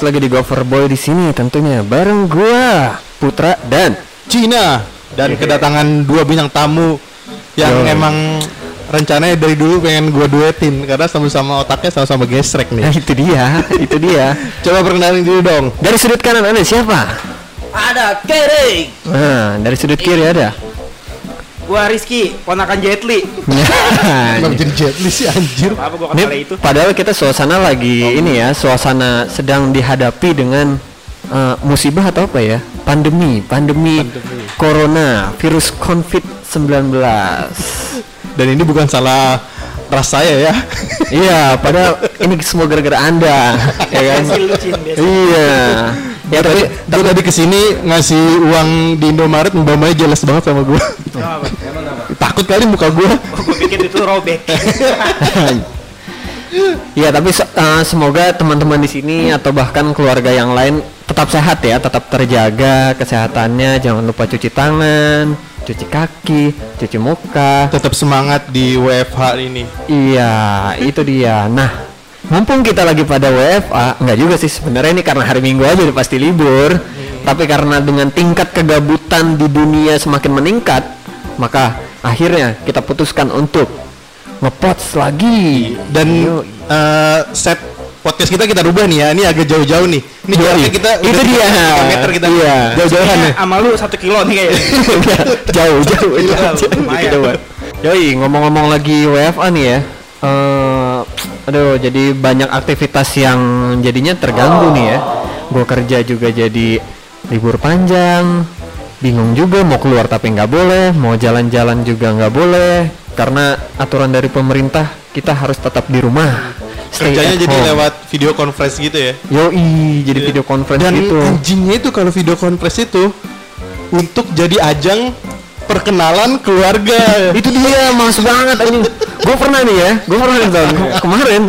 balik lagi di Gover Boy di sini tentunya bareng gua Putra dan Cina dan kedatangan dua bintang tamu yang Yo. emang rencananya dari dulu pengen gua duetin karena sama-sama otaknya sama-sama gesrek nah, nih. itu dia, itu dia. Coba perkenalin dulu dong. Dari sudut kanan ada siapa? Ada Kering. Nah, dari sudut kiri ada. Gua Rizky, ponakan Jet Li. Kenapa jadi jetli sih anjir? Apa gua Ini itu? padahal kita suasana lagi ini ya, suasana sedang dihadapi dengan eh, musibah atau apa ya? Pandemi, pandemi, corona, virus COVID-19. Dan ini bukan salah ras saya ya. iya, padahal ini semua gara-gara Anda, ya kan? Iya. Ya tapi Gue tadi ke sini ngasih uang di Indomaret mbak jelas banget sama gua. Takut kali muka gua. Gua pikir itu robek. Iya, tapi se- eh, semoga teman-teman di sini atau bahkan keluarga yang lain tetap sehat ya, tetap terjaga kesehatannya. Jangan lupa cuci tangan, cuci kaki, cuci muka. Tetap semangat di WFH ini. Iya, itu dia. Nah, mumpung kita lagi pada WFA, enggak juga sih sebenarnya ini karena hari Minggu aja udah pasti libur. Tapi karena dengan tingkat kegabutan di dunia semakin meningkat, maka akhirnya kita putuskan untuk ngepots lagi. Dan eh, set podcast kita kita rubah nih ya. Ini agak jauh-jauh nih. Ini jaraknya kita Itu udah dia. 3 meter kita. Iya. Jauh-jauhan nih. Sama lu satu kilo nih kayaknya. jauh jauh Iya, jauh lumayan. Yoi ngomong-ngomong lagi WFA nih ya eh aduh jadi banyak aktivitas yang jadinya terganggu nih ya gue kerja juga jadi libur panjang bingung juga mau keluar tapi nggak boleh mau jalan-jalan juga nggak boleh. Karena aturan dari pemerintah kita harus tetap di rumah. Stay Kerjanya jadi home. lewat video conference gitu ya. yoi jadi video conference Dan gitu. anjingnya itu kalau video conference itu untuk jadi ajang perkenalan keluarga. itu dia mas banget anjing gue pernah nih ya gue pernah nih tahun kemarin.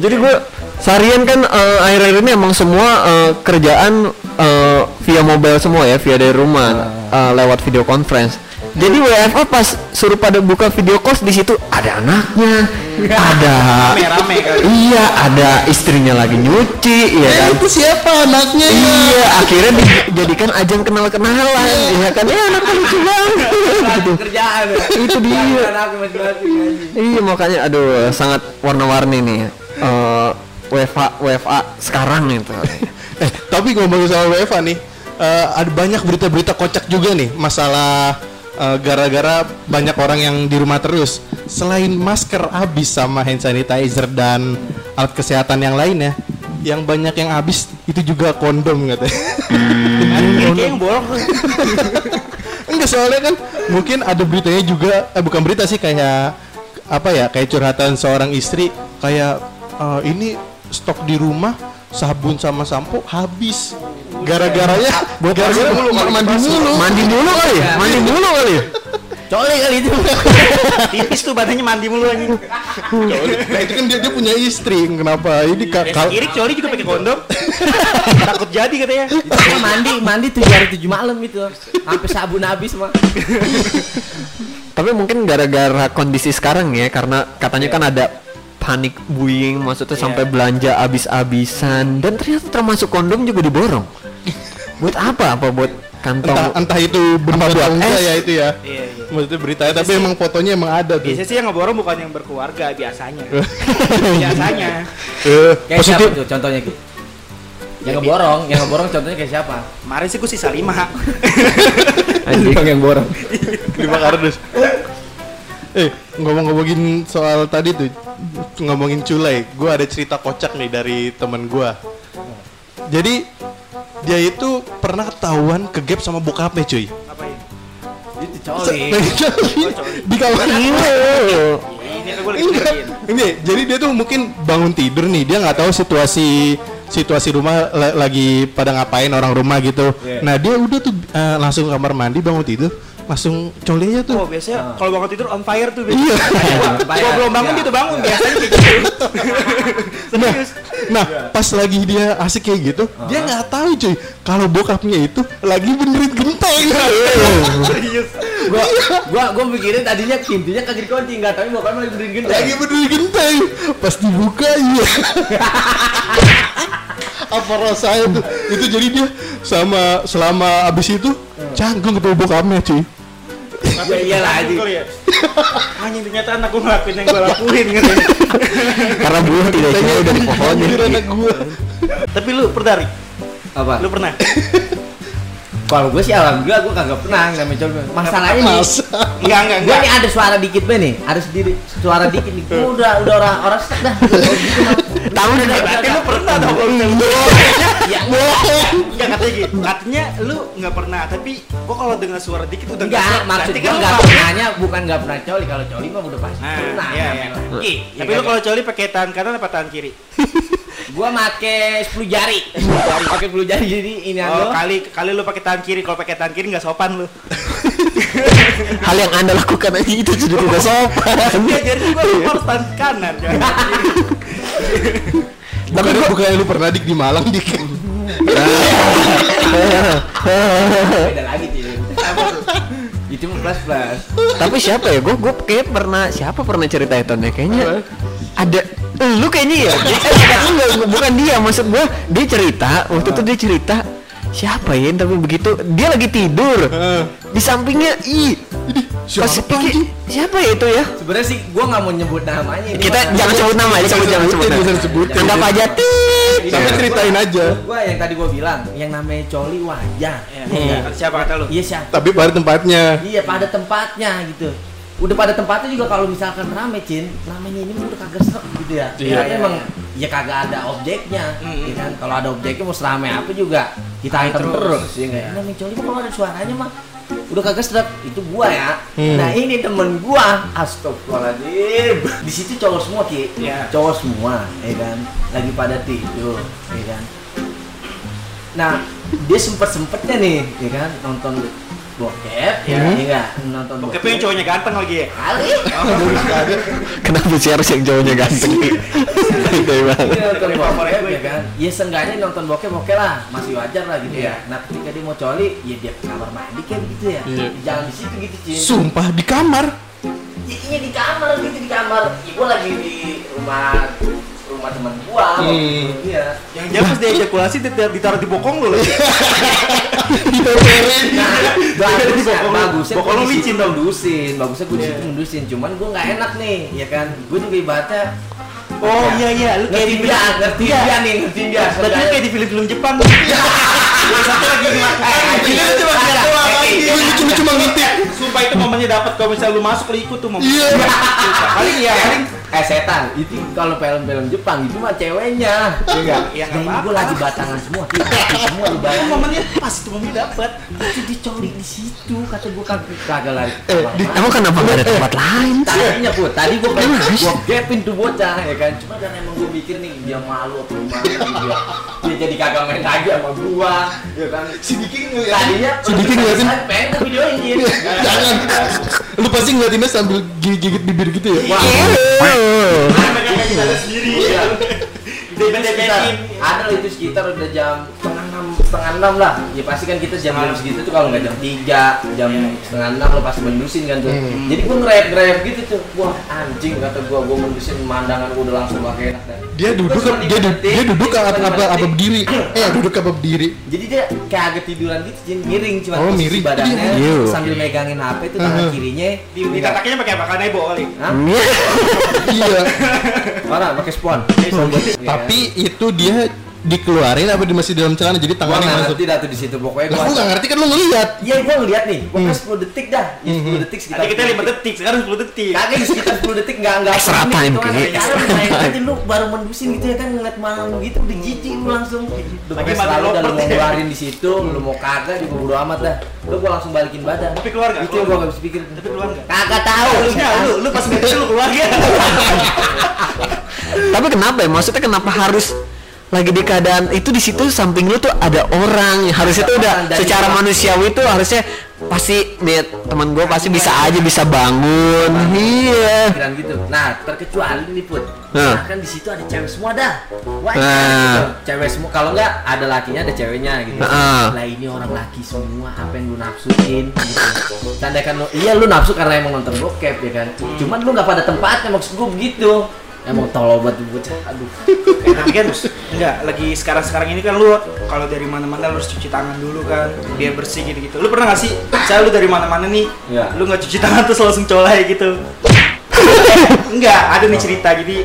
Jadi gue seharian kan eh, akhir-akhir ini emang semua eh, kerjaan eh, via mobile semua ya via dari rumah eh, lewat video conference jadi WFA pas suruh pada buka video call di situ ada anaknya ada Rame-rame kali. iya ada istrinya lagi nyuci iya kan Eh, itu siapa anaknya ya? Iya, akhirnya dijadikan ajang kenal-kenalan, ya kan? Ya, anak lucu banget. gitu. Kerjaan. Itu dia. Iya makanya aduh sangat warna-warni nih eh WFA WFA sekarang itu. Eh, tapi ngomongin soal WFA nih, eh, ada banyak berita-berita kocak juga nih masalah eh, gara-gara banyak orang yang di rumah terus. Selain masker habis sama hand sanitizer dan alat kesehatan yang lainnya, yang banyak yang habis itu juga kondom katanya. Kayak yang bolong. Enggak soalnya kan mungkin ada beritanya juga, eh bukan berita sih kayak apa ya kayak curhatan seorang istri kayak eh, ini stok di rumah sabun sama sampo habis gara-garanya buat gara-gara mulu mandi mulu Mandi mulu kali ya? Mandi mulu kali ya? Coli kali itu. Tipis tuh badannya mandi mulu anjing. nah itu kan dia, dia punya istri kenapa ini ka- Ya, kal- kiri coli juga pakai kondom. Takut jadi katanya. Itu mandi mandi tujuh hari tujuh malam itu sampai sabun habis mah Tapi mungkin gara-gara kondisi sekarang ya karena katanya kan ada panik buying maksudnya sampai belanja habis-habisan dan ternyata termasuk kondom juga diborong. buat apa? Apa buat kantong? entah entah itu benar buat atau enggak ya itu ya Iya, iya. maksudnya beritanya tapi emang fotonya emang ada tuh Biasanya sih yang ngeborong bukan yang berkeluarga biasanya. biasanya. Eh, kayak positif siapa tuh contohnya Ki? yang ngeborong yang ngeborong contohnya kayak siapa Kemarin sih gue sisa lima. Anjing. yang borong lima kardus eh ngomong-ngomongin soal tadi tuh ngomongin culai gue ada cerita kocak nih dari temen gue jadi dia itu pernah ketahuan ke gap sama bokapnya cuy? Itu coli di kamar Ini gue lagi Enggak. dengerin. ini jadi dia tuh mungkin bangun tidur nih. Dia nggak tahu situasi situasi rumah la- lagi pada ngapain orang rumah gitu. Nah dia udah tuh eh, langsung ke kamar mandi bangun tidur langsung coli aja tuh Oh biasanya kalau bangun tidur on fire tuh. Iya. Gua belum bangun Iya. udah bangun biasanya kayak gitu. Nah, nah pas lagi dia asik kayak gitu, dia nggak tahu cuy kalau bokapnya itu lagi benerin genteng. Serius. gua gua gua mikirin tadinya pintunya kagak dikunci nggak tapi bukan lagi berdiri gede lagi benerin genteng. Pas dibuka iya. apa rasanya tuh itu jadi dia sama selama abis itu canggung ketemu bokapnya cuy Ya iyalah aja. Anjing ternyata anak gua ngelakuin yang gua lakuin gitu. Karena buah tidak udah di pohonnya. Anak gua Tapi lu pernah? Apa? Lu pernah? Kalau gue sih alhamdulillah gue kagak pernah namanya coba. Masalahnya nih, masa Enggak, enggak, gue nih ada suara dikit be nih, ada sendiri suara dikit nih. Gue udah udah orang orang stuck dah. Gitu mah. Tahu nih Berarti lu pernah dong kalau Ya Enggak katanya gitu. Katanya lu enggak pernah, tapi kok kalau dengar suara dikit udah enggak, nggak- maksud gue kan nggak pernahnya bukan enggak pernah coli. Kalau coli mah udah pasti Nah, pernah. iya, iya. Iya Tapi lu kalau coli pakai tangan kanan apa tangan kiri? Gua make 10 jari. Pakai 10 jari jadi ini Oh, oh, kali kali lu pakai tangan kiri. Kalau pakai tangan kiri nggak sopan lu. Hal yang anda lakukan aja itu sudah tidak sopan. Iya, jadi gua harus tangan kanan. jangan kiri. bukan bukan lu pernah dik di Malang dik beda lagi sih. Itu plus plus. Tapi siapa ya? Gue gue kayak pernah siapa pernah cerita itu nih kayaknya ada lu kayaknya ya. Enggak, bukan dia maksud gue dia cerita waktu itu dia cerita siapa ya tapi begitu dia lagi tidur di sampingnya ih siapa pas pikir siapa ya itu ya Sebenarnya sih gua nggak mau nyebut namanya. ini kita mah. jangan sebut nama ya sebut jangan sebut nama. anggap aja tit Tapi ceritain aja. Gua yang tadi gua bilang, yang namanya coli wajar. Iya. Iya. Siapa kata lu? Iya siapa? tapi pada tempatnya Iya pada tempatnya gitu. Udah pada tempatnya juga kalau misalkan rame Cin, namanya ini udah kagak serem gitu ya. Iya. Karena emang ya kagak ada objeknya, Mm-mm. ya kan? Kalau ada objeknya mau serame apa juga kita hantam terus. terus, ya? Namanya coli mah kalau ada suaranya mah udah kagak sedap itu gua ya. Hmm. Nah ini temen gua, astagfirullahaladzim. Di situ cowok semua ki, Iya. cowok semua, ya kan? Lagi pada tidur, ya kan? Nah dia sempet sempetnya nih, ya kan? Nonton bokep, ya, Iya. ya nggak? Nonton Bokep yang cowoknya ganteng lagi ya. Kali. kenapa sih harus yang cowoknya ganteng Gitu Ini banget. nonton Ini bokep ya kan? Ya seenggaknya nonton bokep oke lah, masih wajar lah gitu Iya. ya. Nah ketika dia mau coli, ya dia ke kamar mandi kayak begitu ya. Iya. Jangan di situ gitu Cin. sumpah di kamar Ya, Iya di kamar gitu di kamar. Gua lagi di rumah rumah teman gua. Hmm. Iya. Yang jelas dia ejakulasi dit- ditaruh di bokong lu. Nah, bagusnya, Bokong lu- bagusnya bokong lu licin dong. mundusin, bagusnya gua di Iya. mundusin. Cuman gua nggak enak nih, ya kan? Gua juga ibaratnya Oh iya iya, lu kayak di dia, film. ngerti Iya. dia nih, ngerti dia. Berarti kayak di film-film Jepang. Satu lagi Eh, anjing. Ini cuma Eh, lagi. iya. Lu cuma cuma ngintip Sumpah itu momennya dapat kalau misalnya lu masuk lu ikut tuh momen. Iya. Paling ya paling Eh setan, itu kalau film-film Jepang itu mah ceweknya, ya enggak? Iya, apa-apa. gue lagi batangan semua, kita semua di bayang. momennya pas itu momennya dapat. Itu dicoli di situ, kata gue kagak kagak lari. Eh, di- Emang kenapa gak ada tempat lain? Tadinya pun, tadi gue pengen gue gapin tuh bocah ya kan. Cuma kan emang gue mikir nih dia malu apa gimana dia. Dia jadi kagak main lagi sama gua, ya kan. si Diki ngeliatin Tadinya si Diki ngeliatin pengen gue videoin gitu. jangan lu pasti ngeliatinnya sambil gigit-gigit bibir gitu ya Wah, Mereka kayak kita sendiri. Bedain. ada itu sekitar udah jam setengah enam setengah enam lah ya pasti kan kita jam jam segitu tuh kalau nggak jam tiga jam setengah enam lo pasti mendusin kan tuh Hmm. jadi gue ngerep ngerep gitu tuh wah anjing kata gue gue mendusin pemandangan gue udah langsung gak enak dah dia duduk dia, lima du- detik, dia duduk apa apa, apa berdiri eh duduk apa berdiri jadi dia kayak agak tiduran gitu Jin, miring cuma Oh, posisi miring. badannya Iya. sambil megangin HP tuh tangan Uh-huh. kirinya Di, di kataknya pakai apa? Karena nebo kali. Iya Orang pakai spon. tapi itu dia dikeluarin apa di masih dalam celana jadi gua tangannya masuk ngerti dah tuh di situ pokoknya lah gua aku nggak ngerti kan lu ngeliat Iya, gua ngeliat nih. Pokoknya 10 detik dah. Ya, 10 detik sekitar. Tadi kita 10 5 detik, sekarang 10 detik. Kagak di sekitar 10 detik enggak enggak Extra time, gitu kan. Main time. aja lu baru mendusin gitu ya kan ngeliat malam gitu udah jijik lu langsung. Mati selalu dan lu mau ngeluarin di situ, lu mau kagak juga bodo amat dah. Lu gua langsung balikin badan. Tapi keluar nggak? Itu yang gua enggak bisa pikir. Tapi keluar nggak? Kagak tahu. Lu, lu pas ngeliat lu keluar ya. Tapi kenapa ya? Maksudnya kenapa harus lagi di keadaan itu di situ samping lu tuh ada orang harusnya tuh udah secara manusiawi tuh harusnya pasti nih teman gue pasti bisa aja bisa bangun iya gitu. Nah, terkecuali nih put. Nah. Nah, kan di situ ada cewek semua dah. Wah, Nah. gitu. cewek semua. Kalau enggak ada lakinya ada ceweknya gitu. Heeh. Lah ini orang laki semua apa yang lu nafsuin gitu. Tanda kan lu, iya lu nafsu karena emang nonton bokep ya kan. Cuman lu nggak pada tempatnya maksud gua begitu. Emang tolol banget tuh bocah. Aduh. Eh, tapi kan enggak lagi sekarang-sekarang ini kan lu kalau dari mana-mana lu harus cuci tangan dulu kan biar bersih gitu-gitu. Lu pernah gak sih? Saya lu dari mana-mana nih, Iya. lu nggak cuci tangan terus langsung colai gitu. enggak, ada nih cerita. Jadi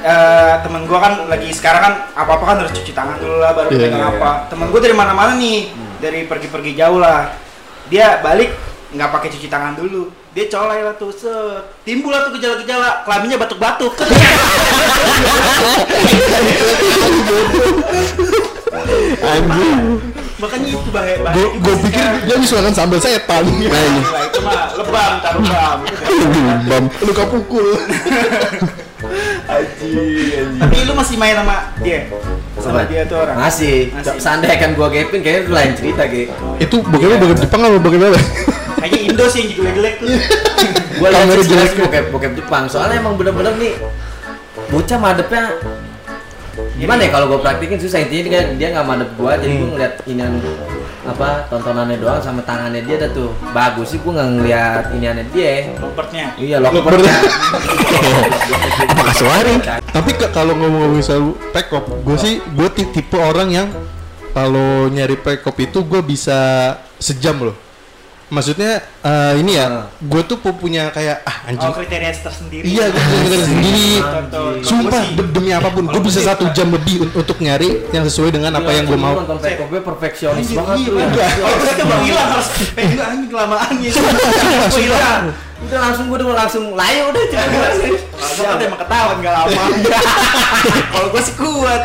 eh, temen gua kan lagi sekarang kan apa-apa kan harus cuci tangan dulu lah baru Iya, pegang iya, apa. Temen gua dari mana-mana nih, dari pergi-pergi jauh lah. Dia balik nggak pakai cuci tangan dulu. Dia colai lah tuh, set. timbul lah tuh gejala-gejala, kelaminnya batuk-batuk. Makanya itu bahaya bahaya. Gue pikir dia bisa makan sambal setan. Nah ini. Nah, itu mah lebam, taruh bam. Bam, luka pukul. Tapi lu masih main sama dia? Sama Apa? dia tuh orang? Masih. Masih. Seandainya kan gua gapin kayaknya lain cerita, Ge. Itu bagaimana bagaimana Jepang apa bagaimana? Kayaknya Indo sih yang jelek-jelek tuh. Gua lihat jelek. bokep bokep Jepang. Soalnya emang bener-bener nih bocah madepnya gimana ya kalau gue praktikin susah intinya dia dia nggak madep gua jadi gue ngeliat inian apa tontonannya doang sama tangannya dia dah tuh bagus sih gue nggak ngeliat iniannya dia Lopertnya. iya Loper. lokernya Apa kasuari? Tapi kalau ngomong-ngomong soal pekop, gue sih gue tipe orang yang kalau nyari pekop itu gue bisa sejam loh. Maksudnya eh, ini ya, gue tuh pu- punya kayak ah Oh, anjing. kriteria tersendiri. Iya, gue punya kriteria sendiri. Sumpah demi apa pun, gue bisa satu jam lebih un- untuk nyari yang sesuai dengan apa yang gue mau. nonton pekopnya perfeksionis banget iya, tuh ya. Kalau gue tuh bang hilang harus eh enggak anjing kelamaan gitu. Gue hilang. udah langsung gue udah langsung layu udah cuma Kalau gue kan emang ketahuan gak lama. Kalau gue sih kuat.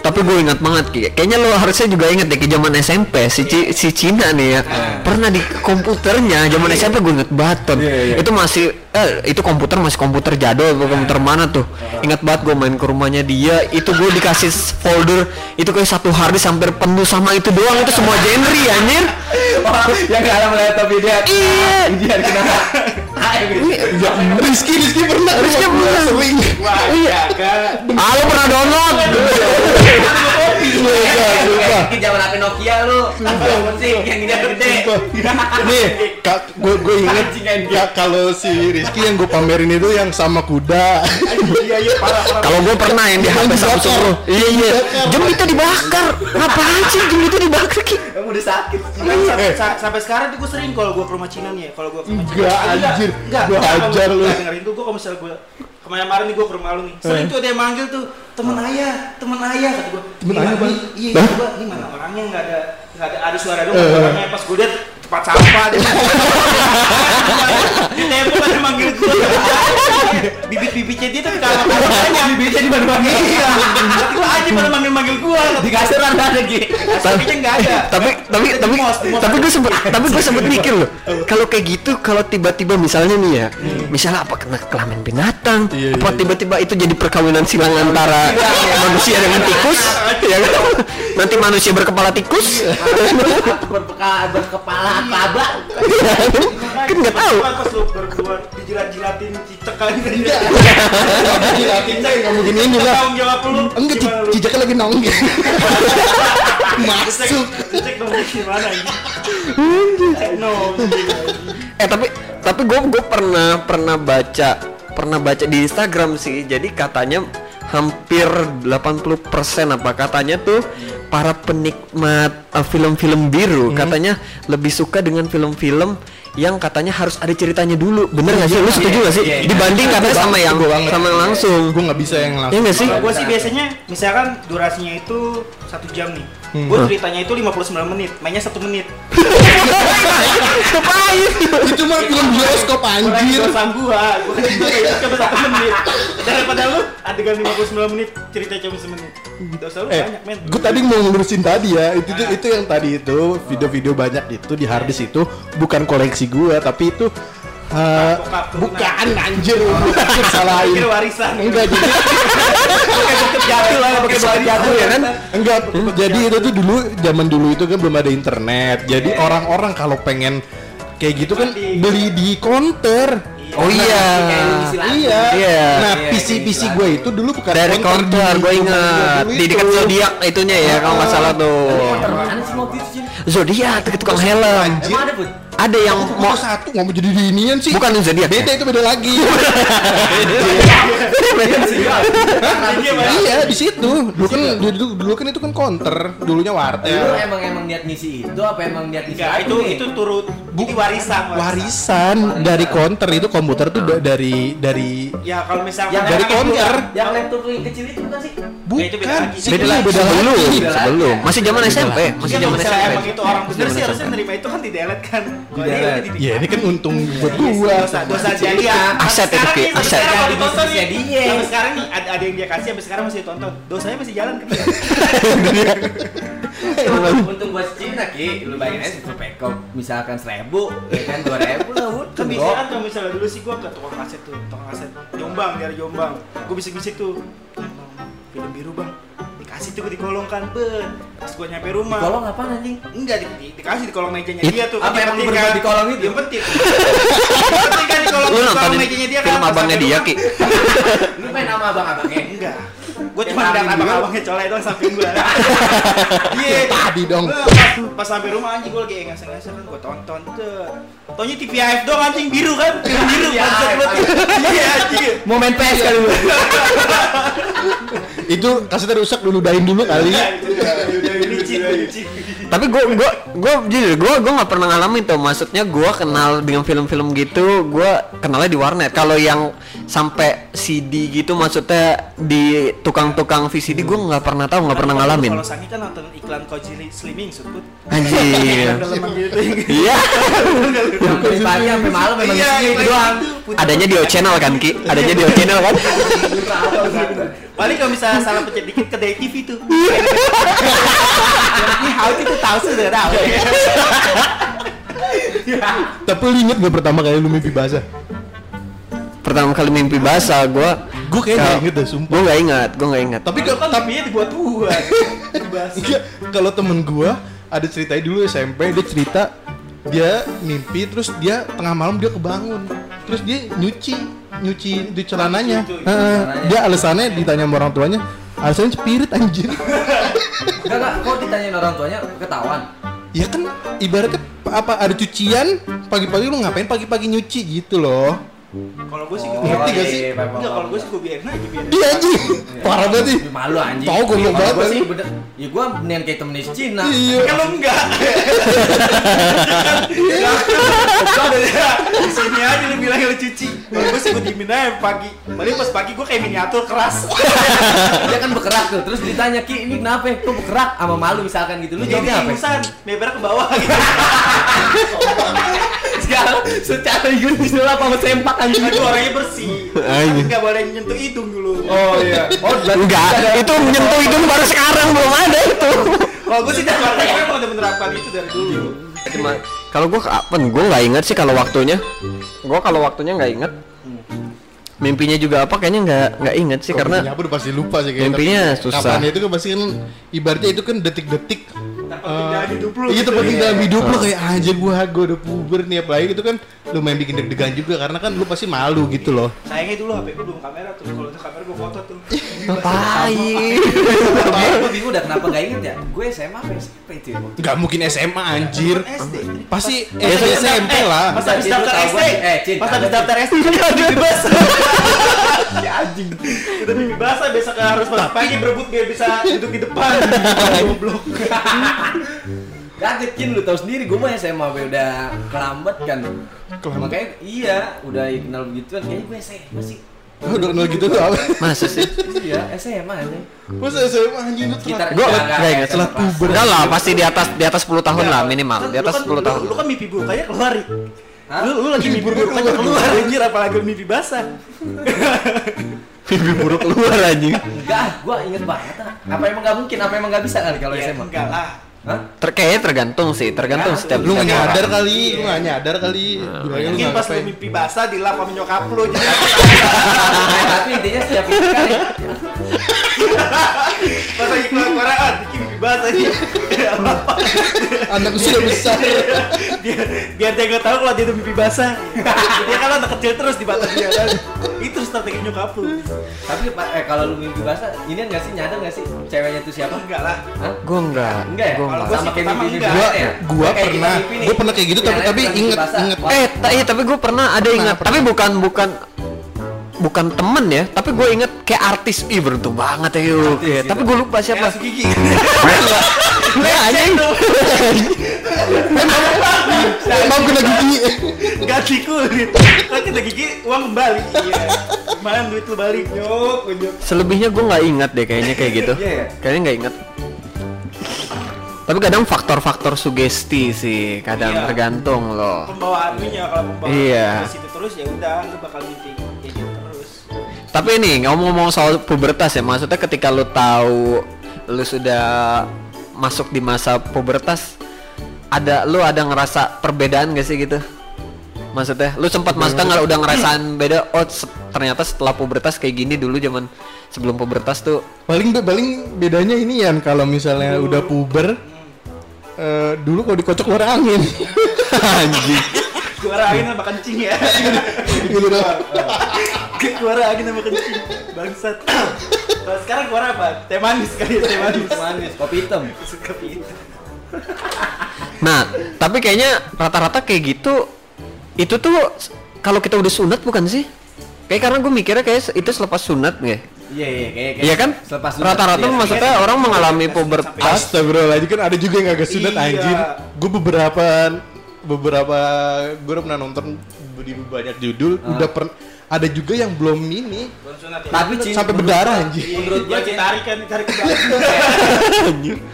Tapi gue ingat banget Ki. Kayaknya lo harusnya juga inget deh ke zaman SMP si Ci- si Cina nih ya. Pernah di komputernya zaman SMP gue inget banget tuh. Itu masih eh, itu komputer masih komputer jadul atau komputer mana tuh. Ingat banget gue main ke rumahnya dia, itu gue dikasih folder itu kayak satu harddisk hampir penuh sama itu doang itu semua genre anjir. yang gak ada melihat tapi dia Iya. dia kenapa Ya, Rizky, Rizky pernah, Rizky pernah. sering. Wah, iya kan. Ah pernah download? Ini zaman HP Nokia lu musik yang ini gede Nih, kak, gue gue inget ya kalau si Rizky yang gue pamerin itu yang sama kuda. Iya iya parah. Kalau gue pernah yang di HP. Samsung. Iya iya. Jam itu dibakar. Ngapain sih jam itu dibakar Ki? kamu udah sakit sampai, sa- sampai sekarang tuh gue sering kalau gue ke rumah Cina nih ya, kalau gue ke rumah Enggak, Cina. anjir. Enggak, Gua enggak, hajar lu. dengerin tuh gue kalau misalnya gue kemarin-kemarin nih gue ke rumah lu nih, sering tuh ada yang manggil tuh temen ayah, temen ayah kata gue. Temen "Ini ayah, Bang?" Iya, iya. Ini mana orangnya nggak ada nggak ada ada suara dong orangnya pas gue lihat tempat sampah dia. Di tembok ada manggil gue. Bibit-bibitnya dia tuh kalau katanya bibitnya di mana Iya. Tapi gue aja pada manggil-manggil gue. di kasur ada lagi Aslinya nggak ada. tapi tapi tapi tapi gue sempet tapi gue sempet mikir loh kalau kayak gitu kalau tiba-tiba misalnya nih ya misalnya apa kena kelamin binatang Iya, apa iya. tiba-tiba itu jadi perkawinan silang antara manusia dengan tikus ya kan nanti manusia berkepala tikus berkepala berkepala apa kan nggak tahu Pas lu berdua dijilat-jilatin cicak kan. Jilatinnya mungkin ini lah. Tanggung jawab lu. Enggak, ci- Gimana lu? cijaknya lagi nongol. Masuk. Cicak- dong gimana ini? Eh tapi tapi gue gue pernah pernah baca pernah baca di Instagram sih jadi katanya hampir 80% apa katanya tuh para penikmat uh, film-film biru. Katanya lebih suka dengan film-film yang katanya harus ada ceritanya dulu. Bener nggak sih? Lu setuju nggak sih? iya, iya. dibanding katanya sama yang sama yang langsung. Gue nggak bisa yang ya langsung. nggak sih? Kalau gue sih biasanya misalkan durasinya itu satu jam nih. Gue ceritanya itu 59 menit, mainnya satu menit. ngapain Itu mah film bioskop anjir. Dosa gua, gua kan cuma satu menit. Daripada lu adegan 59 menit cerita cuma semenit. Dosa lu Eh, banyak men. gue tadi mau ngurusin tadi ya. Itu tuh itu yang tadi itu video-video banyak itu di harddisk itu bukan koleksi gue, tapi itu eh, keturunan. bukan anjir, bukan salahin. Warisan. Enggak jadi pakai jatuh lah, pakai jatuh ya kan. enggak jadi itu tuh dulu zaman dulu itu kan belum ada internet. Jadi orang-orang kalau pengen kayak gitu kan beli di counter. oh iya Iya. Iya. Nah, Iya, PC iya, PC iya. gue itu dulu bukan dari counter gue ingat di dekat zodiak itunya ya kalau nggak salah tuh zodiak dekat tukang helm Anjir. emang ada ada yang mau mau satu nggak mau jadi diinian sih. Bukan zodiak ya? beda itu beda lagi. Iya. Di situ. Dulu kan dulu, dulu kan itu kan counter dulunya Lu wartel emang emang niat ngisi itu apa? Emang niat ngisi itu itu turut jadi warisan, warisan. Dari counter itu komputer tuh da- dari dari Ya kalau misalkan Yang dari counter Yang laptop yang kecil itu bukan sih? Ya, bukan beda iya, lagi. Beda lagi. Beda lagi. sebelum. Masih zaman SMP masih Iya, zaman misalnya SMP emang itu orang bener sih harusnya nerima itu kan di delete kan. Di dia udah di ya ini kan untung buat Iya, gua dosa jadi ya. Aset itu, Ki, aset. sekarang kalau Jadi ditonton bisnisnya dia. sampai sekarang nih ada, ada yang dia kasih sampai sekarang masih ditonton. Dosanya masih jalan kan. Untung buat Cina ki, lu bayangin aja satu misalkan seribu, ya kan dua ribu lah Kan udah bisa kan kalau misalnya dulu sih gua ke tukang kaset tuh, tukang kaset Jombang dari Jombang. Gua bisik-bisik tuh. "Bang, bang, Film biru bang, dikasih tuh dikolongkan ben. Pas gua nyampe rumah, Kolong apa anjing? Enggak, di, di- dikasih di kolong mejanya dia tuh. apa Kan emang penting berbuat kan? di kolong itu? Yang penting. Yang penting kan di kolong, lu di kolong mejanya dia kan. film abangnya dia ki Lu main nama abang-abangnya? Enggak. Gue cuma ngeliat abang-abangnya colek doang samping gue. Iya. Tadi dong. Pas, pas sampai rumah anjing gue lagi ngasih-ngasih kan gue tonton tuh. Taunya TV AF doang anjing biru kan? Biru Iya, bangsat lu. Iya anjing. Mau main PS kali lu? itu kasetnya rusak dulu dahin dulu kali licin. tapi gue gue gue jujur gue gue nggak pernah ngalamin tuh maksudnya gue kenal dengan film-film gitu gue kenalnya di warnet kalau yang sampai CD gitu maksudnya di tukang-tukang VCD gue nggak pernah tahu nggak pernah ngalamin Kalau Sangi kan nonton iklan Koji Slimming sebut. anjir Daleman gitu. iya Sampai pagi sampai malam memang Iya, itu doang. adanya di O channel kan ki adanya di O channel kan Paling kalau misalnya salah pencet dikit ke Day TV tuh. Ini how itu tahu sudah tahu. tapi lu inget gak pertama kali lu mimpi basah pertama kali mimpi basah gue gue kayaknya nggak inget deh sumpah gue nggak ingat gue nggak ingat tapi Tapi kalau kan tapi dibuat-buat. Dibahas. Iya, kalau temen gua ada ceritanya dulu SMP dia cerita dia mimpi terus dia tengah malam dia kebangun terus dia nyuci nyuci di celananya dia alasannya ditanya sama orang tuanya alasannya spirit anjir Enggak enggak, kok ditanyain orang tuanya ketahuan. ya kan ibaratnya apa ada cucian pagi-pagi lu ngapain pagi-pagi nyuci gitu loh Kalau gue sih Oh, gue ngerti gak sih? iya, Enggak, kalau gue sih gue biarin aja biarin. dia anjing parah banget sih Ih, Malu anjing. Tahu goblok Kalau banget gua kan? sih. Ya gua mendingan kayak temen si Cina. iya Kan lo enggak. Kau dari di sini aja lu bilang lu cuci. Kalau gue sih gue diemin aja pagi. Paling pas pagi gue kayak miniatur keras. Dia kan bergerak tuh. Terus ditanya, "Ki, ini kenapa? Kok bergerak?" Sama malu misalkan gitu. Lu Jadi jawabnya apa? ingusan, meber ke bawah gitu. Sekarang secara universal apa sama sempak anjing Itu orangnya bersih. Enggak boleh nyentuh hidung dulu. Oh iya. Oh, berarti enggak itu menyentuh hidung baru sekarang belum ada itu. Kalau gue sih dari gue emang udah menerapkan itu dari dulu. cuma kalau gue kapan gue nggak inget sih kalau waktunya. Gue kalau waktunya nggak inget mimpinya juga apa kayaknya nggak nggak inget sih karena apa udah pasti lupa sih kayaknya. mimpinya Tapi susah. kapan itu kan pasti kan ibaratnya itu kan detik-detik dalam hidup lu. Iya gitu. terpenting dalam hidup lo kayak anjir gua gua udah puber nih apalagi itu kan lumayan bikin deg-degan juga karena kan lu pasti malu gitu loh. Sayangnya dulu HP gue belum kamera tuh. Kalau udah kamera gue foto tuh. ngapain Gue bingung udah kenapa gak inget ya? Gue SMA apa SMP itu ya? Nggak mungkin SMA anjir. SD. Pasti Ya, SD SMP lah. Pas habis lu daftar SD. eh, Pas habis daftar SD kan basah. Ya anjing. Udah mimpi basah besok harus pagi berebut biar bisa duduk di depan. Goblok. Kaget Kin, lu tau sendiri gue mah SMA udah kelambat kan Makanya iya, udah kenal begituan Kayaknya gue SMA sih Oh, udah kenal gitu tuh apa? masa sih Iya, SMA aja Masa SMA anjing lu telat. Gua enggak, nggak ingat. Pas. puber. enggak lah pasti di atas di atas 10 tahun lah minimal Kan di atas lu kan- 10 tahun Lu, lu kan mimpi buruk aja keluar. Lu, lu lagi mimpi buruk aja keluar anjir apalagi mimpi basah. mimpi buruk keluar anjing Enggak, gue inget banget. Apa emang gak mungkin, apa emang gak bisa kali kalau SMA? enggak lah. Hah? Ter kayaknya tergantung sih tergantung Enggak, setiap Lu setiap nyadar orang. kali, lu nggak nyadar kali. Lu Mungkin pas lu mimpi basah dilap sama nyokap lu jadi Tapi intinya setiap itu kan pas lagi keluar basah dia. Anakku sudah besar. dia biar dia nggak tahu kalau dia itu mimpi basah. dia kan anak kecil terus di batas dia kan. Itu strategi nyokap lu. Tapi eh kalau lu mimpi basah, ini enggak sih nyadar enggak sih ceweknya itu siapa? Enggak lah. Hah? Gue enggak. Enggak ya? Gua Kalau enggak. gua Sama kayak mimpi enggak. Gua ya? gua pernah gua pernah kayak gitu tapi tapi inget inget Eh, iya tapi gue pernah ada ingat, pernah. tapi bukan bukan bukan temen ya, tapi gue inget kayak artis. Ih beruntung banget ya yuk. Artis Iya, gitu. Tapi gue lupa siapa. Kayak gigi. Nggak anjing. Emang kena gigi. Ganti kulit. Kan kita gigi uang kembali. Iya. Mana duit lu balik? Nyok, nyok. Selebihnya gue nggak ingat deh kayaknya kayak gitu. Iya ya? Kayaknya nggak ingat. Tapi kadang faktor-faktor sugesti sih, kadang Iya. tergantung loh. Pembawaan-nya kalau pembawaan Iya. situ terus ya udah lu bakal mimpi terus. Tapi ini ngomong-ngomong soal pubertas ya, maksudnya ketika lu tahu lu sudah masuk di masa pubertas, ada lu ada ngerasa perbedaan gak sih gitu? Maksudnya, lu sempat maksudnya nggak udah ngerasain beda? Oh, se- ternyata setelah pubertas kayak gini dulu zaman sebelum pubertas tuh. Paling paling bedanya ini ya kalau misalnya udah puber eh, dulu kalau dikocok keluar angin. Anjing. Keluar angin sama kencing ya. gitu doang. keluar angin sama kencing. Bangsat. Kalau sekarang keluar apa? Teh manis kali ya, teh manis. Manis, kopi hitam. Suka itu. Nah, tapi kayaknya rata-rata kayak gitu itu tuh kalau kita udah sunat bukan sih? Kayak karena gue mikirnya kayak itu selepas sunat ya. Iya, iya, kayak kayak Iya kan? Selepas sunat, Rata-rata iya. maksudnya orang mengalami pubertas. Astagfirullahaladzim kan ada juga yang agak sunat Iya. anjir. Gue beberapa beberapa gue udah pernah nonton di banyak judul udah pernah ada juga yang belum ini Belum sunat ya. Tapi sampai berdarah anjir. Menurut gua Dia Cin, ditarik kan, belakang.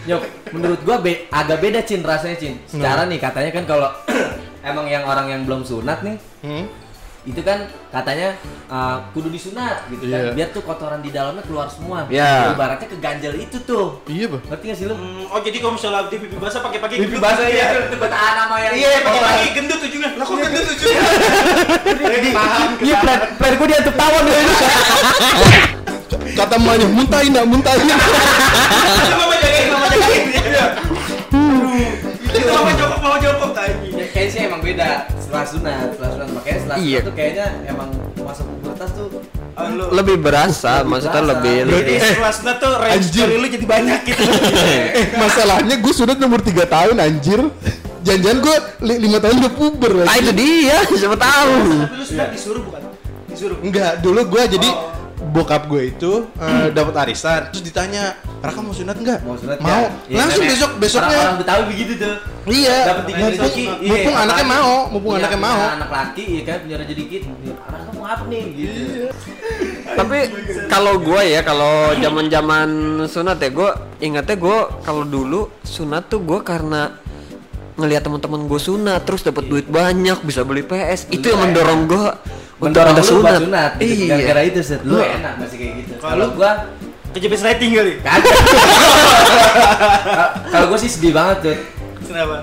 Nyok, menurut gua be- agak beda Cin rasanya Cin. Secara nih katanya kan kalau emang yang orang yang belum sunat nih Hmm? Itu kan katanya uh, kudu disunat gitu kan Iya. biar tuh kotoran di dalamnya keluar semua Iya. ibaratnya ke ganjel itu tuh Iya, Bah. ngerti gak sih lu Hmm, Oh jadi kalau misalnya di pipi basah pakai-pakai Mimpi gendut basah gitu ya itu bertahan sama yang Iya, pakai lagi gendut ujungnya. Lah kok gendut ujungnya? Paham. Iya, plan, plan gue diantuk tawon ya. Kata emaknya muntahin enggak muntahin. Mama jagain, mama jagain. Iya. Itu mama jokok, mama jokok tadi. Ya, kayaknya emang beda setelah sunat, setelah setelah Iya. sunat tuh kayaknya emang masa pubertas tuh Oh, lu. Lebih berasa, Lebih maksudnya berasa. lebih Jadi lebih. setelah sunat tuh range story lu jadi banyak gitu. eh, masalahnya gue sunat nomor 3 tahun anjir. Jangan-jangan gue 5 tahun udah puber Ah anjir. itu dia, siapa tahu. Tapi lu sunat disuruh bukan? Disuruh. Enggak, dulu gue jadi bokap gue itu eh, dapat arisan terus ditanya Raka mau sunat enggak? mau sunat mau. ya? Iya, langsung namanya besok besoknya orang-orang Betawi begitu tuh. Iya. Dapat tiga mumpung, rezeki, iya, mumpung apa? anaknya mau mumpung Punya- anaknya mau. anak laki ya kan punya rezeki dikit. Anak kamu apa nih? Gitu. Tapi kalau gue ya, kalau zaman-zaman sunat ya, gue ingatnya gue kalau dulu sunat tuh gue karena ngelihat teman-teman gue sunat terus dapat duit banyak bisa beli PS itu yang mendorong gue untuk Mendorong ada lu sunat. sunat gitu. Iya. gara-gara itu set lu Lu- enak masih kayak gitu Kalau lu- gua Kejepit rating kali. kagak kalau gua sih sedih banget tuh Kenapa?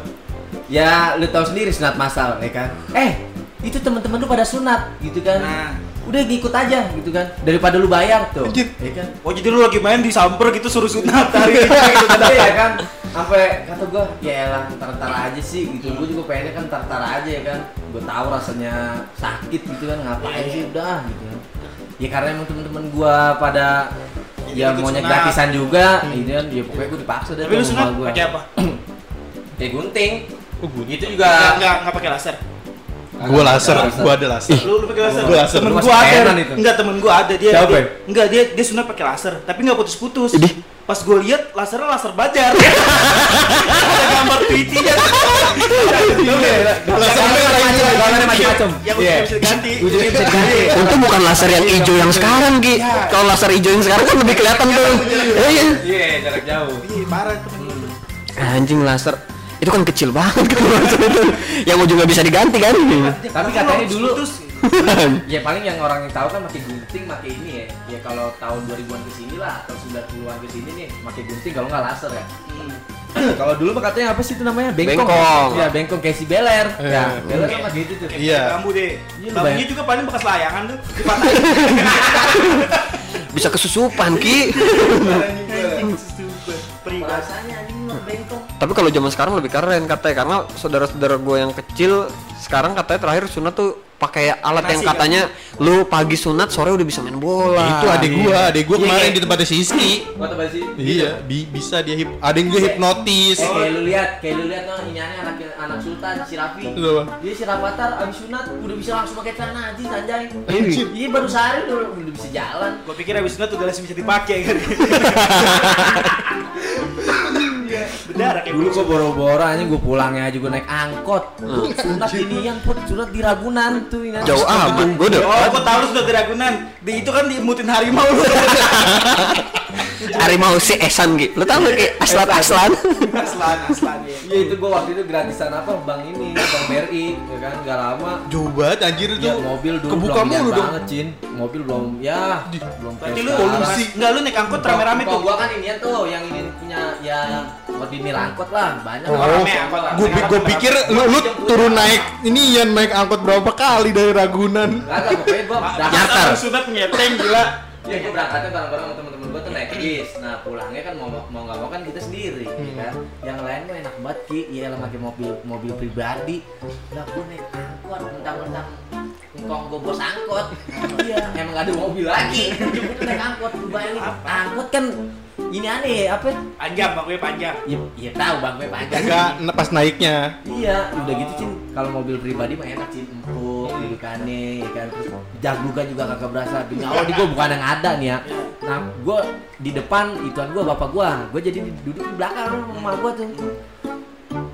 ya lu tahu sendiri sunat masal ya kan eh itu teman-teman lu pada sunat gitu kan Nah. udah ngikut aja gitu kan daripada lu bayar tuh Anjir. ya kan Oh jadi lu lagi main disamper gitu suruh sunat hari ini gitu kan. Iya kan sampai kata gua ya elah ntar-ntar aja sih gitu gua juga pengennya kan ntar-ntar aja ya kan gua tahu rasanya sakit gitu kan ngapain sih udah gitu ya karena emang temen-temen gua pada ya ikut maunya gratisan juga gitu kan ya pokoknya gua dipaksa deh Tapi lu sama sunat gua pakai apa? kayak gunting Oh, gunting. itu juga enggak, enggak pakai laser. gue laser gue ada laser Lu lu pakai laser. Gua laser. Temen masih ada. Enggak, temen gua ada dia. Siapa dia ya? enggak dia dia sunat pakai laser, tapi enggak putus-putus. Pas gua lihat lasernya laser bajar. ada gambar tweetinya. Gambarnya macam-macam Yang ujungnya bisa diganti. ujungnya bisa diganti Untung bukan laser yang hijau yang sekarang Ki. Kalau laser hijau yang sekarang kan lebih kelihatan tuh. Iya. iya jarak jauh Ih, parah temen gua. Anjing laser itu kan kecil banget kan laser itu. Yang ujungnya bisa diganti kan. tapi katanya dulu. ya paling yang orang yang tahu kan pakai gunting pakai ini ya ya kalau tahun 2000-an ke sini lah atau 90-an ke sini nih pakai gunting kalau nggak laser ya kalau dulu mah katanya apa sih itu namanya bengkong Bengkong. ya bengkong kayak si beler Eh. ya beler kan pakai itu tuh Iya. bambu deh. Iya, Bambunya juga paling bekas layangan tuh. Dipatahin. Bisa kesusupan Ki. Anjing bengkok. Tapi kalau zaman sekarang lebih keren katanya karena saudara-saudara gue yang kecil sekarang katanya terakhir sunat tuh pakai alat yang Nasi, katanya lu pagi sunat sore udah bisa main bola. itu adek gua, adek gua Iya, kemarin kayak- di tempatnya si Iski. Gua tebak sih. Iya, bi- bisa dia hip, ada yang gue hipnotis. Eh, kayak lu lihat, kayak lu lihat tuh ini aneh anak anak sultan si apa? Dia si Rafathar abis sunat udah bisa langsung pakai celana anjing anjay. Iya baru sehari udah, udah bisa jalan. Gua pikir abis sunat udah langsung bisa dipakai kan. Kayak Dulu gua boro-boro aja gua pulangnya aja gua naik angkot. Sunat ini yang put sunat di Ragunan tuh ini. Jauh amat. Gue udah Oh, gua tahu sudah di Ragunan. Di itu kan dimutin harimau lu. harimau si Esan gitu. Lu tahu gak kayak aslan aslan. aslan, aslan ya. Iya itu gua waktu itu gratisan apa bang ini bang BRI ya kan nggak lama. Jauh banget anjir itu. Ya, mobil dulu kebuka mulu dong. banget Cin. Mobil belum ya belum Berarti kayak lu polusi. Enggak lu naik angkot rame-rame tuh. gua kan ini tuh yang ini punya ya ordinir angkot lah banyak Oh, rame angkot. gue gue pikir lu, lu turun naik ini yang naik angkot berapa kali dari Ragunan. Kagak pokoknya berangkat Lu sunat ngeteng gila. ya gua berangkatnya bareng-bareng sama temen-temen gua tuh naik bis. Nah pulangnya kan mau mau nggak mau kan kita sendiri ya Hmm. kan? Yang lain mah enak banget ki. Ya lah pakai mobil mobil pribadi. Lah gua naik angkot mentang-mentang engkong gua bos angkot. Iya. Emang gak ada mobil lagi. Jemput naik angkot lu bayangin. Angkot kan ini aneh apa? Panjang, bangkunya panjang. ya, ya tahu bang gue panjang. Enggak pas naiknya. Iya, udah gitu Cin. Kalau mobil pribadi mah enak Cin, empuk, dudukannya, ya kan. Terus jaglukan juga kagak berasa. Demi Allah di gua bukan yang ada nih ya. Nah, gua di depan ituan gua bapak gua. Gua jadi duduk di belakang rumah gua tuh.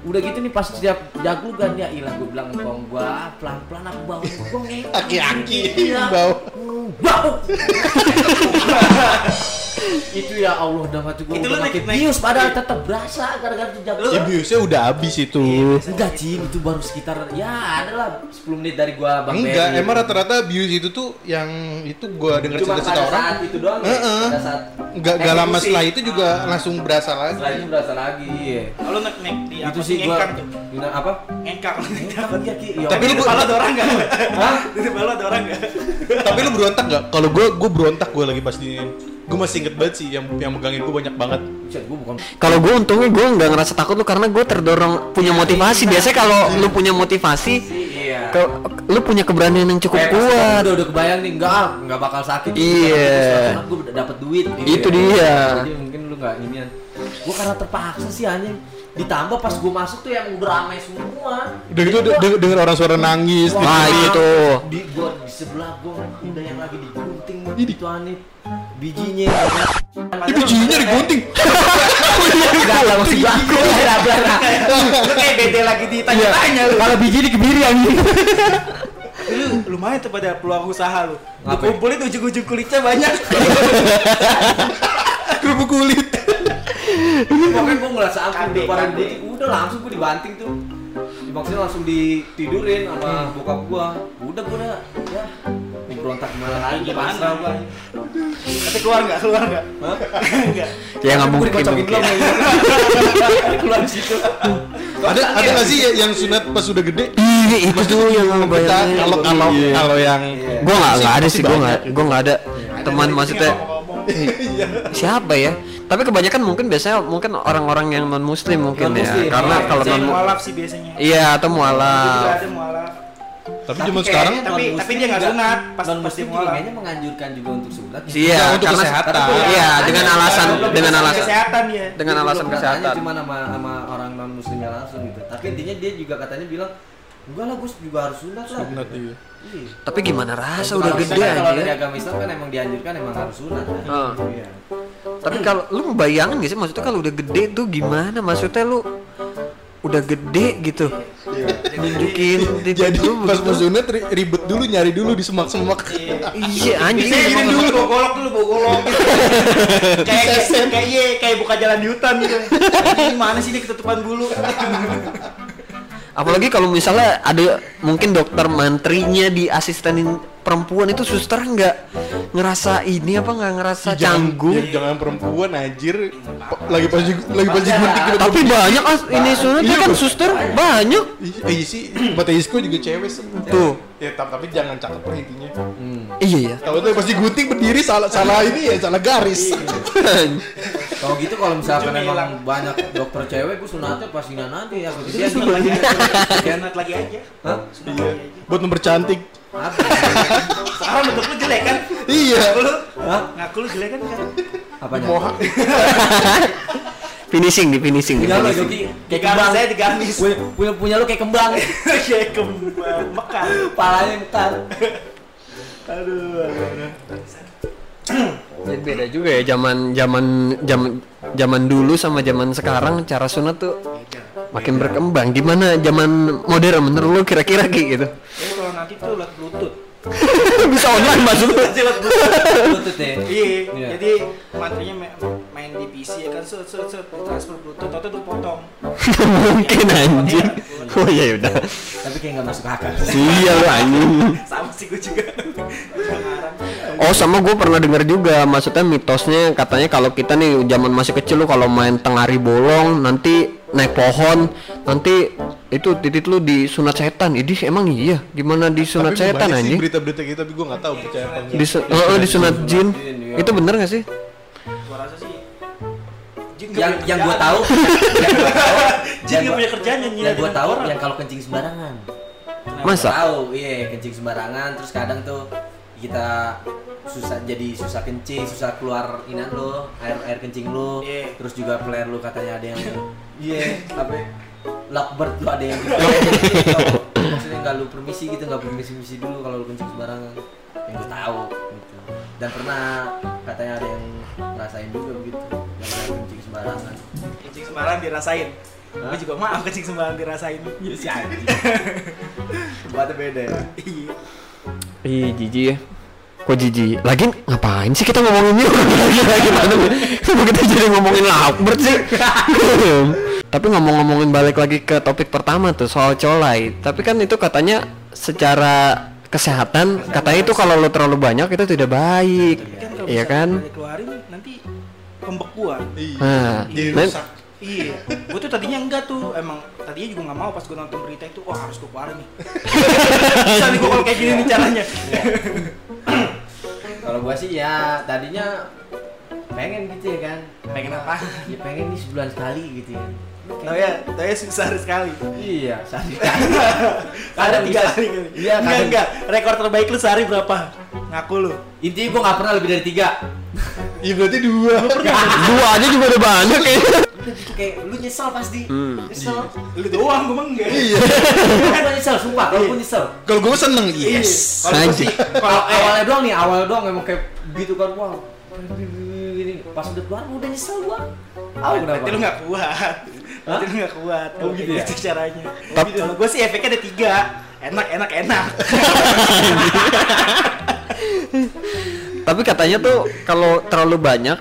Udah gitu nih pas setiap jaglukan ya ilah gua bilang engkong gua pelan-pelan aku bawa gua ngekang. Aki-aki Iya. bau. Itu ya Allah udah mati gua Itu udah makin bius padahal tetap berasa gara-gara tuh jaglukan. Ya biusnya udah habis itu. Enggak Cin, itu baru sekitar ya adalah 10 menit dari gua Bang Enggak, Ferry. emang rata-rata bius itu tuh yang itu gua denger cerita-cerita orang. saat itu doang ya? Heeh. Pada saat Enggak enggak lama setelah itu juga langsung berasa lagi. Setelah itu berasa lagi iya. Kalau naik naik di Itu apa sih gua apa? Ngengkang. Kapan ya Ki? Ya Tapi lu- depan lu ada orang enggak? Hah? Di lu ada orang enggak? Tapi lu berontak nggak? Kalau gua gua berontak gua lagi pas di Gue masih inget banget sih yang yang megangin gue banyak banget. Buset, gua bukan Kalau gue untungnya gue nggak ngerasa takut lu karena gue terdorong punya motivasi. Biasanya kalau lu punya motivasi, Iya. ke, lu punya keberanian yang cukup Kayak kuat. Udah udah kebayang nih enggak enggak bakal sakit. Iya. Karena gua udah dapat duit gitu Itu ya. dia. Jadi mungkin lu enggak inian. Gua karena terpaksa sih anjing. Ditambah pas gua masuk tuh yang udah ramai semua. Udah gitu de- de- denger orang suara nangis. Wah, gitu. itu. di gua di sebelah gua udah yang lagi digunting itu aneh bijinya. Ini bijinya digunting. Enggak lah maksud gua. Lu kayak beda lagi ditanya-tanya lu. Kalau biji dikebiri anjing. Lu lumayan tuh pada peluang usaha lu. Kumpulin ujung-ujung kulitnya banyak. Kerupuk kulit. Pokoknya gua ngerasa udah pada kade. digunting, udah langsung gua dibanting tuh. Dimaksudnya langsung ditidurin sama bokap gua. Udah gua udah ya berontak ke mana lagi Gimana? pasrah gua. Tapi keluar enggak? Keluar enggak? Hah? Enggak. Ya nggak Gua mungkin. mungkin. ya. Keluar di situ. Ada ada nggak sih ya- yang sunat pas udah gede? Iya itu tuh yang Kita bayangin. kalau kalau Iya. kalau yang Gue nggak nggak ada sih gue banyak nggak gue nggak ada teman maksudnya Ngomong-ngomong. siapa ya tapi kebanyakan mungkin biasanya mungkin orang-orang yang non muslim mungkin ya karena iya. kalau non mualaf sih biasanya. iya atau Juga mualaf ada mualaf. Tapi zaman kayak- sekarang tapi- tapi dia nggak sunat, pas- pas non-muslim dia juga kayaknya menganjurkan juga untuk sunat. iya Enggak, untuk karena kesehatan. iya dengan alasan dengan alasan kesehatan dia. dengan alasan kesehatan cuma sama sama orang non muslimnya langsung gitu. Tapi intinya dia juga katanya bilang enggak lah gue juga harus sunat lah. sunat iya. Iya. tapi gimana rasa udah gede kan Kalau dari aja agama Islam kan emang dianjurkan emang harus sunat. kan? Iya. tapi kalau lu bayangin gak sih maksudnya kalau udah gede tuh gimana maksudnya lu udah gede gitu nunjukin titik Jadi lu pas sunat ri- ribet dulu nyari dulu di semak-semak. iya anjing gini dulu, bawa golok dulu, bawa golok gitu. kayak kayak kayak iya, kayak buka jalan di hutan gitu. Ini mana sih ini ketutupan bulu? Apalagi kalau misalnya ada mungkin dokter mantrinya di asistenin perempuan itu suster nggak ngerasa ini apa nggak ngerasa canggung. Ya, jangan perempuan anjir. Lagi pas lagi pas digunting kita Tapi banyak as ini sunat Iya, kan suster banyak. Eh iya sih, Mata Isko juga cewek semua. Tuh. Ya tapi, tapi jangan cakep lah intinya. Hmm. Iya ya. Kalau tuh pas digunting berdiri salah salah ini ya salah garis. Kalau gitu kalau misalkan emang banyak dokter cewek, gue sunatnya pas ini nanti ya. Itu Dia sunat lagi aja. Sunat lagi aja. Hah? Sunat lagi aja. Buat mempercantik. Apa? Sekarang bentuk lu jelek kan? Iya. Ngaku lu, Hah? ngaku lu jelek kan? Apanya? Mohak. finishing di finishing Punya lo finishing. Joki kayak kembang. saya digamis. Punya, punya, punya lo kayak kembang. Kayak kembang mekar. Palanya mekar. Aduh, aduh, aduh. Jadi beda juga ya zaman zaman zaman zaman dulu sama zaman sekarang cara sunat tuh makin berkembang. Gimana zaman modern menurut lu kira-kira Ki gitu? Ya kalau nanti tuh lewat bluetooth. Bisa online maksud bluetooth. Lutut ya. Iya, Iya. jadi materinya ma- main di PC ya kan set set set transfer bluetooth atau tuh potong. Mungkin anjing. Oh iya udah. Tapi kayak nggak masuk akal. Iya lu anjing. Sama sih gue juga. Oh sama gue pernah dengar juga maksudnya mitosnya katanya kalau kita nih zaman masih kecil lu kalau main tengari bolong nanti naik pohon nanti itu titik lu disunat setan. Ini emang iya gimana disunat Tapi setan anjing? berita-berita gitu tapi gue nggak tahu percaya apa enggak. Disu oh, oh, disunat jin. Itu bener gak sih? Gua rasa sih Jin nggak Yang yang gue tahu, Jin gua- punya kerjaan yang gue tahu yang kalau kencing sembarangan. Masa? Tahu, iya kencing sembarangan terus kadang tuh kita susah jadi susah kencing, susah keluar inan lo, air air kencing lo, Iya. terus juga player lo katanya ada yang iya apa Lockbird lo ada yang maksudnya nggak lu permisi gitu nggak permisi permisi dulu kalau lu kencing sembarangan yang gue tahu gitu dan pernah katanya ada yang ngerasain juga begitu yang ada kencing sembarangan Kencing sembarangan dirasain. Gue juga maaf kencing sembarangan dirasain. Iya sih anjing tempatnya beda ya Iya. Ih jijik ya. Kok jijik? Lagi ngapain sih kita ngomongin ini? Lagi lagi mana? Kenapa kita jadi ngomongin Lakbert sih? Tapi ngomong-ngomongin balik lagi ke topik pertama tuh soal colai. Tapi kan itu katanya secara kesehatan katanya itu kalau lo terlalu banyak itu tidak baik. Kan kalau Iya bisa kan? Dikeluarin nanti pembekuan. Iya. Nah, Jadi rusak. Iya, gue tuh tadinya enggak tuh, emang tadinya juga nggak mau pas gue nonton berita itu, wah harus gue keluarin nih. Bisa nih gue kalau kayak gini nih caranya. kalau gua sih ya tadinya pengen gitu ya kan Pengen apa? ya pengen nih sebulan sekali gitu ya Tau ya, tau ya sehari sekali. iya sehari Ada tiga hari kali. iya enggak enggak. Rekor terbaik lu sehari berapa? Ngaku lu. intinya gua nggak pernah lebih dari tiga Iya berarti dua. dua aja juga udah banyak ya. udah kayak lu nyesel pasti Hmm. nyesel Lu doang, gue enggak. Iya. gua nyesel sumpah kalau gua nyesel Kalau gue seneng Iya. yes. Kalau gue sih, kalau kalau eh, awalnya doang nih awalnya doang emang kayak gitu kan wow pas udah keluar udah nyesel gua Tahu kenapa? berarti lu nggak kuat. Berarti lu nggak kuat. Oh, gitu ya? Itu caranya. Tapi- Kalau gue sih efeknya ada tiga. Enak, enak, enak. Tapi katanya tuh kalau terlalu banyak,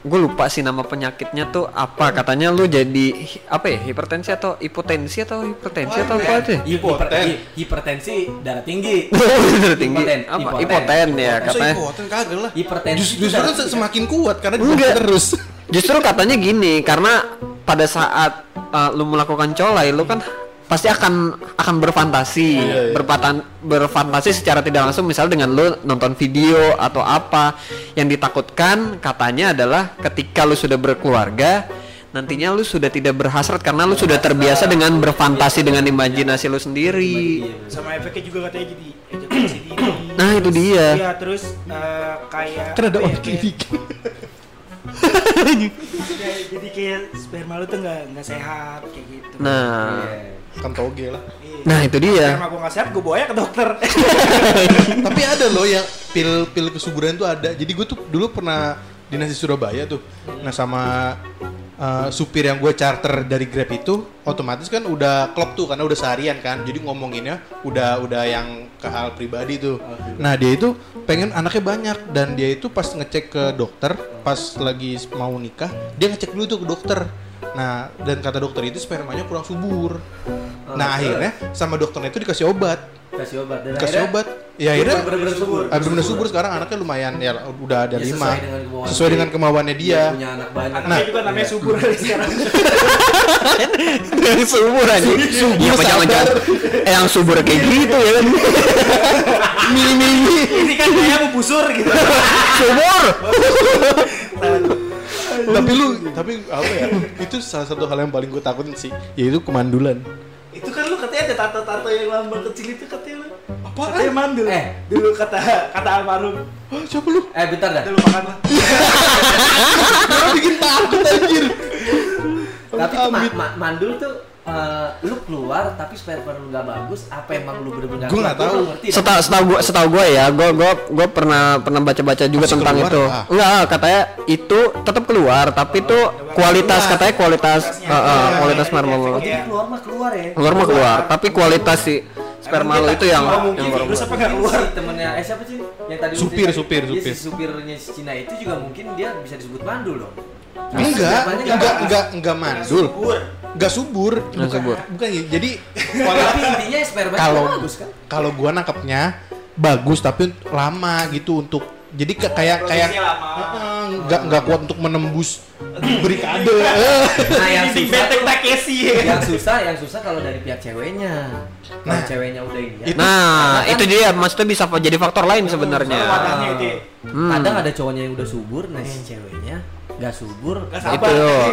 gue lupa sih nama penyakitnya tuh apa. Katanya lu jadi apa ya? Hipertensi atau hipotensi atau hipertensi atau apa itu? ya? Hiper- Hipoten. hi- hipertensi darah tinggi Udah tinggi. Hipoten, Apa? hipoten. Hipoten ya Masa katanya. ikutan kagak lah. hipertensi Justru darah kan tinggi. semakin kuat karena Enggak. terus. Justru katanya gini, karena pada saat uh, lu melakukan colai, lu kan pasti akan akan berfantasi, Iya, iya. berpatan berfantasi secara tidak langsung misal dengan lu nonton video atau apa. Yang ditakutkan katanya adalah ketika lu sudah berkeluarga nantinya lu sudah tidak berhasrat karena lu sudah terbiasa dengan berfantasi dengan imajinasi lu sendiri. Sama efeknya juga katanya jadi ejakulasi dini. Nah, itu dia. Iya, terus eh, kayak Kan ada ya, jadi kayak sperma lu tuh nggak nggak sehat kayak gitu. Nah, Kan toge lah. Iya. nah itu dia. Sperma gua nggak sehat, gua bawa ya ke dokter. Tapi ada loh yang pil pil kesuburan tuh ada. Jadi gue tuh dulu pernah dinas di Surabaya tuh. Nah sama uh, supir yang gue charter dari Grab itu otomatis kan udah klop tuh karena udah seharian kan. Jadi ngomonginnya udah udah yang ke hal pribadi tuh. Nah dia itu pengen anaknya banyak dan dia itu pas ngecek ke dokter pas lagi mau nikah dia ngecek dulu tuh ke dokter. Nah dan kata dokter itu spermanya kurang subur. Nah akhirnya sama dokternya itu dikasih obat kasih obat. Dan kasih obat. ya akhirnya bener-bener subur. ah, bener-bener subur. sekarang anaknya lumayan ya udah ada Ya, lima. sesuai dengan kemauan sesuai dia. dengan kemauannya Dia. Dia punya anak banyak. Anaknya juga namanya Iya. subur kali sekarang. yang subur aja. Iya, apa jangan jangan. Eh, yang subur kayak gitu ya. Kan. Ini kan kayak mau busur gitu. subur. tapi lu tapi apa ya? Itu salah satu hal yang paling gue takutin sih yaitu kemandulan. Itu kan lu katanya ada tato-tato yang lambang kecil itu katanya lu. Apaan? Katanya mandul. Eh. dulu kata kata almarhum. Hah, siapa lu Eh bentar dah. Lu makan lah. Kenapa bikin takut anjir Tapi ma- ma- mandul tuh eh, lu keluar tapi sperma lu nggak bagus apa emang lu bener-bener Gua nggak keluar? tahu. Setahu setahu gua setahu gua ya, gua gua gua pernah pernah baca-baca juga Masih tentang keluar, itu. ah. Enggak, katanya itu tetap keluar, tapi itu kualitas katanya kualitas uh, uh, kualitas Iya, sperma iya, lu. iya. Keluar mah keluar ya. Keluar mah keluar, tapi kualitas si sperma lu itu yang oh, mungkin yang virus apa nggak Mungkin keluar? temennya eh siapa sih yang tadi Supir, supir, Iya, supir. si supirnya si Cina itu juga mungkin dia bisa disebut mandul dong. enggak enggak enggak enggak mandul Subur. enggak subur bukan subur. bukan ya. jadi Tapi intinya sperma kalau bagus kan. kalau gua nangkepnya bagus tapi lama gitu untuk jadi ke- kayak kayak lama. Heeh, nggak nggak kuat untuk menembus berikade Nah, yang Di susah Takeshi. yang susah yang susah kalau dari pihak ceweknya. Kalau Nah. ceweknya udah ini ya. Itu- Nah, Karena itu kan- dia maksudnya bisa jadi faktor lain Soalnya sebenarnya. ya. Hmm. Kadang ada cowoknya yang udah subur, nah si ceweknya nggak subur. Gak Itu. sabar.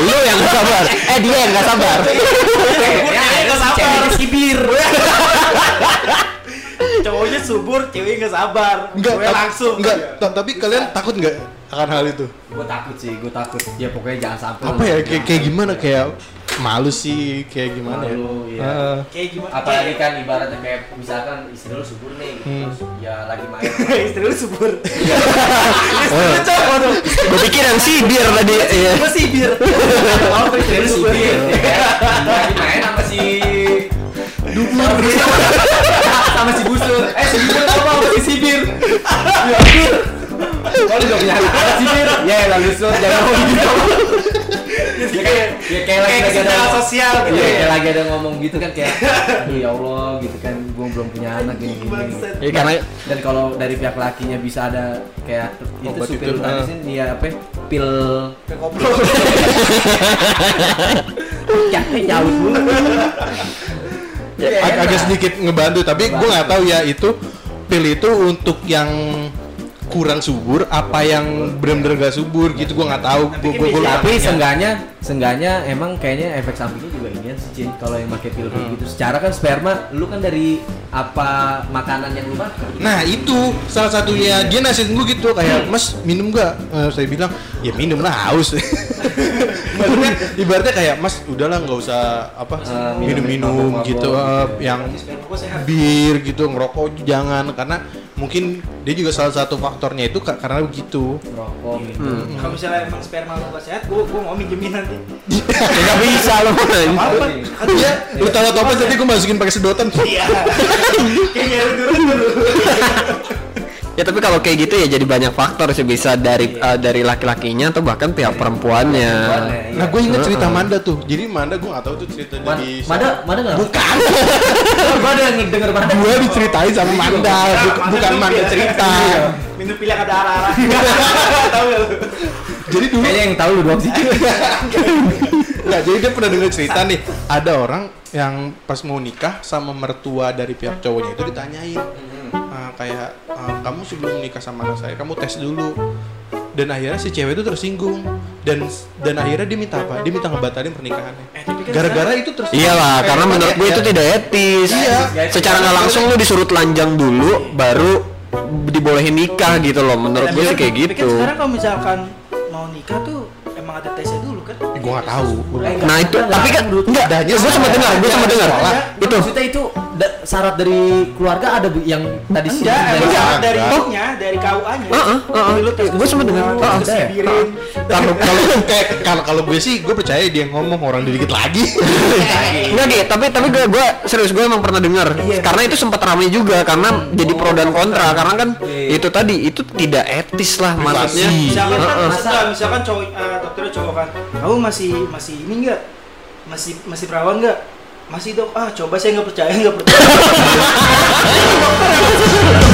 Lu yang gak sabar. Eh, dia yang gak sabar. Ada nggak si sabar. ceweknya sibir. Cowoknya subur, ceweknya gak sabar. enggak Cewek langsung. enggak ta- tapi kalian takut nggak akan hal itu gue takut sih, gue takut. Ya pokoknya jangan sampai. apa ya kayak gimana kayak malu sih kayak gimana ya Malu, iya. Heeh. Kayak gimana? Apalagi kan ibaratnya kayak misalkan istri lu subur nih, gitu, Hmm. terus ya lagi main. Istri lu subur. Oh. Gue pikir yang sibir tadi. Iya. Gue sih bir. Oh, istri lu sibir. ya kan? Lagi main sama si Dubur. sama si Busur. Eh, si Busur apa sama si Sibir? Ya, Bir. Kalau udah punya anak Sibir. Ya, lalu Sur jangan ngomong gitu. Ya kayak ya kayak lagi Kayak lagi ada sosial gitu Iya, ya. kayak lagi ada ngomong gitu kan kayak aduh ya Allah gitu kan gua belum punya anak gini gini. Ya karena Dan kalau dari pihak lakinya bisa ada kayak itu Obat supir tadi ah. sih dia apa ya, pil Kayak goblok. ya jauh dulu. Ag- agak sedikit ngebantu tapi gue nggak tahu ya itu pil itu untuk yang kurang subur apa yang benar-benar gak subur gitu gue nggak tahu gue kan gue bisa- Tapi seenggaknya, seenggaknya emang kayaknya efek sampingnya juga sih Cin kalau yang pakai pil kayak gitu. Secara kan sperma lu kan dari apa makanan yang lu makan. Nah itu salah satunya dia nasihatin gue gitu kayak Mas minum gak? Eh, saya bilang ya minum lah haus. Maksudnya ibaratnya kayak Mas udahlah nggak usah apa Eh, minum-minum gitu mabok, eh, yang bir gitu ngerokok jangan karena mungkin dia juga salah satu faktornya itu ka- karena begitu. Rokok gitu. Hmm. Kalau misalnya emang sperma lu gak sehat, gue gue mau minjemin nanti. ya gak bisa loh. Apa? Iya, lu tahu toples jadi gue masukin pakai sedotan. Iya. Kayak nyari dulu. Ya tapi kalau kayak gitu ya jadi banyak faktor sih bisa dari eh, dari laki-lakinya atau bahkan pihak perempuannya. Iya. Nah gue inget cerita Manda tuh. Jadi Manda gue nggak tahu tuh cerita Ma- di Mada, Mada nggak? Bukan. Gua ada yang denger Mada. gue diceritain sama Manda, buk- bukan Manda cerita. Minum pil yang ada arah-arah. Tahu ya lu? Jadi dulu Kayaknya yang tahu lu doang sih. Nggak, jadi dia pernah dengar cerita nih. Ada orang yang pas mau nikah sama mertua dari pihak cowoknya itu ditanyain. "Ah, kayak "Ah, kamu sebelum nikah sama anak saya, kamu tes dulu. Dan akhirnya si cewek itu tersinggung dan dan akhirnya dia minta apa? Dia minta ngebatalin pernikahannya. Eh, tapi kan Gara-gara itu tersinggung. Iyalah, karena menurut gue itu tidak etis. Iya. Secara nggak langsung lu disuruh telanjang dulu, baru dibolehin nikah gitu loh. Menurut gue sih kayak Tapi kan gitu. sekarang kalau misalkan mau nikah tuh emang ada tesnya dulu gua nggak tahu. Gua- Eh, Nah itu, tapi kan enggak. Adanya Gue sempat sekolah. dengar, gue sempat dengar. Itu. Maksudnya itu da- syarat dari keluarga ada Bu, yang tadi sih Enggak, dari- Enggak, dari enggak. itunya, dari KUA-nya. Heeh, heeh. Dulu tes Gua sempat dengar. Kalau kalau kayak kalau kalau gue sih gue percaya dia ngomong orang dikit lagi. Enggak gitu, tapi tapi gue gue serius gue emang pernah dengar. Karena itu sempat ramai juga karena jadi pro dan kontra karena kan Iya. itu tadi itu tidak etis lah maksudnya. Kan, misalkan, misalkan cowok, eh, dokternya cowok kan, kamu masih masih ini enggak? Masih masih perawan enggak? Masih dok, ah coba saya nggak percaya nggak percaya.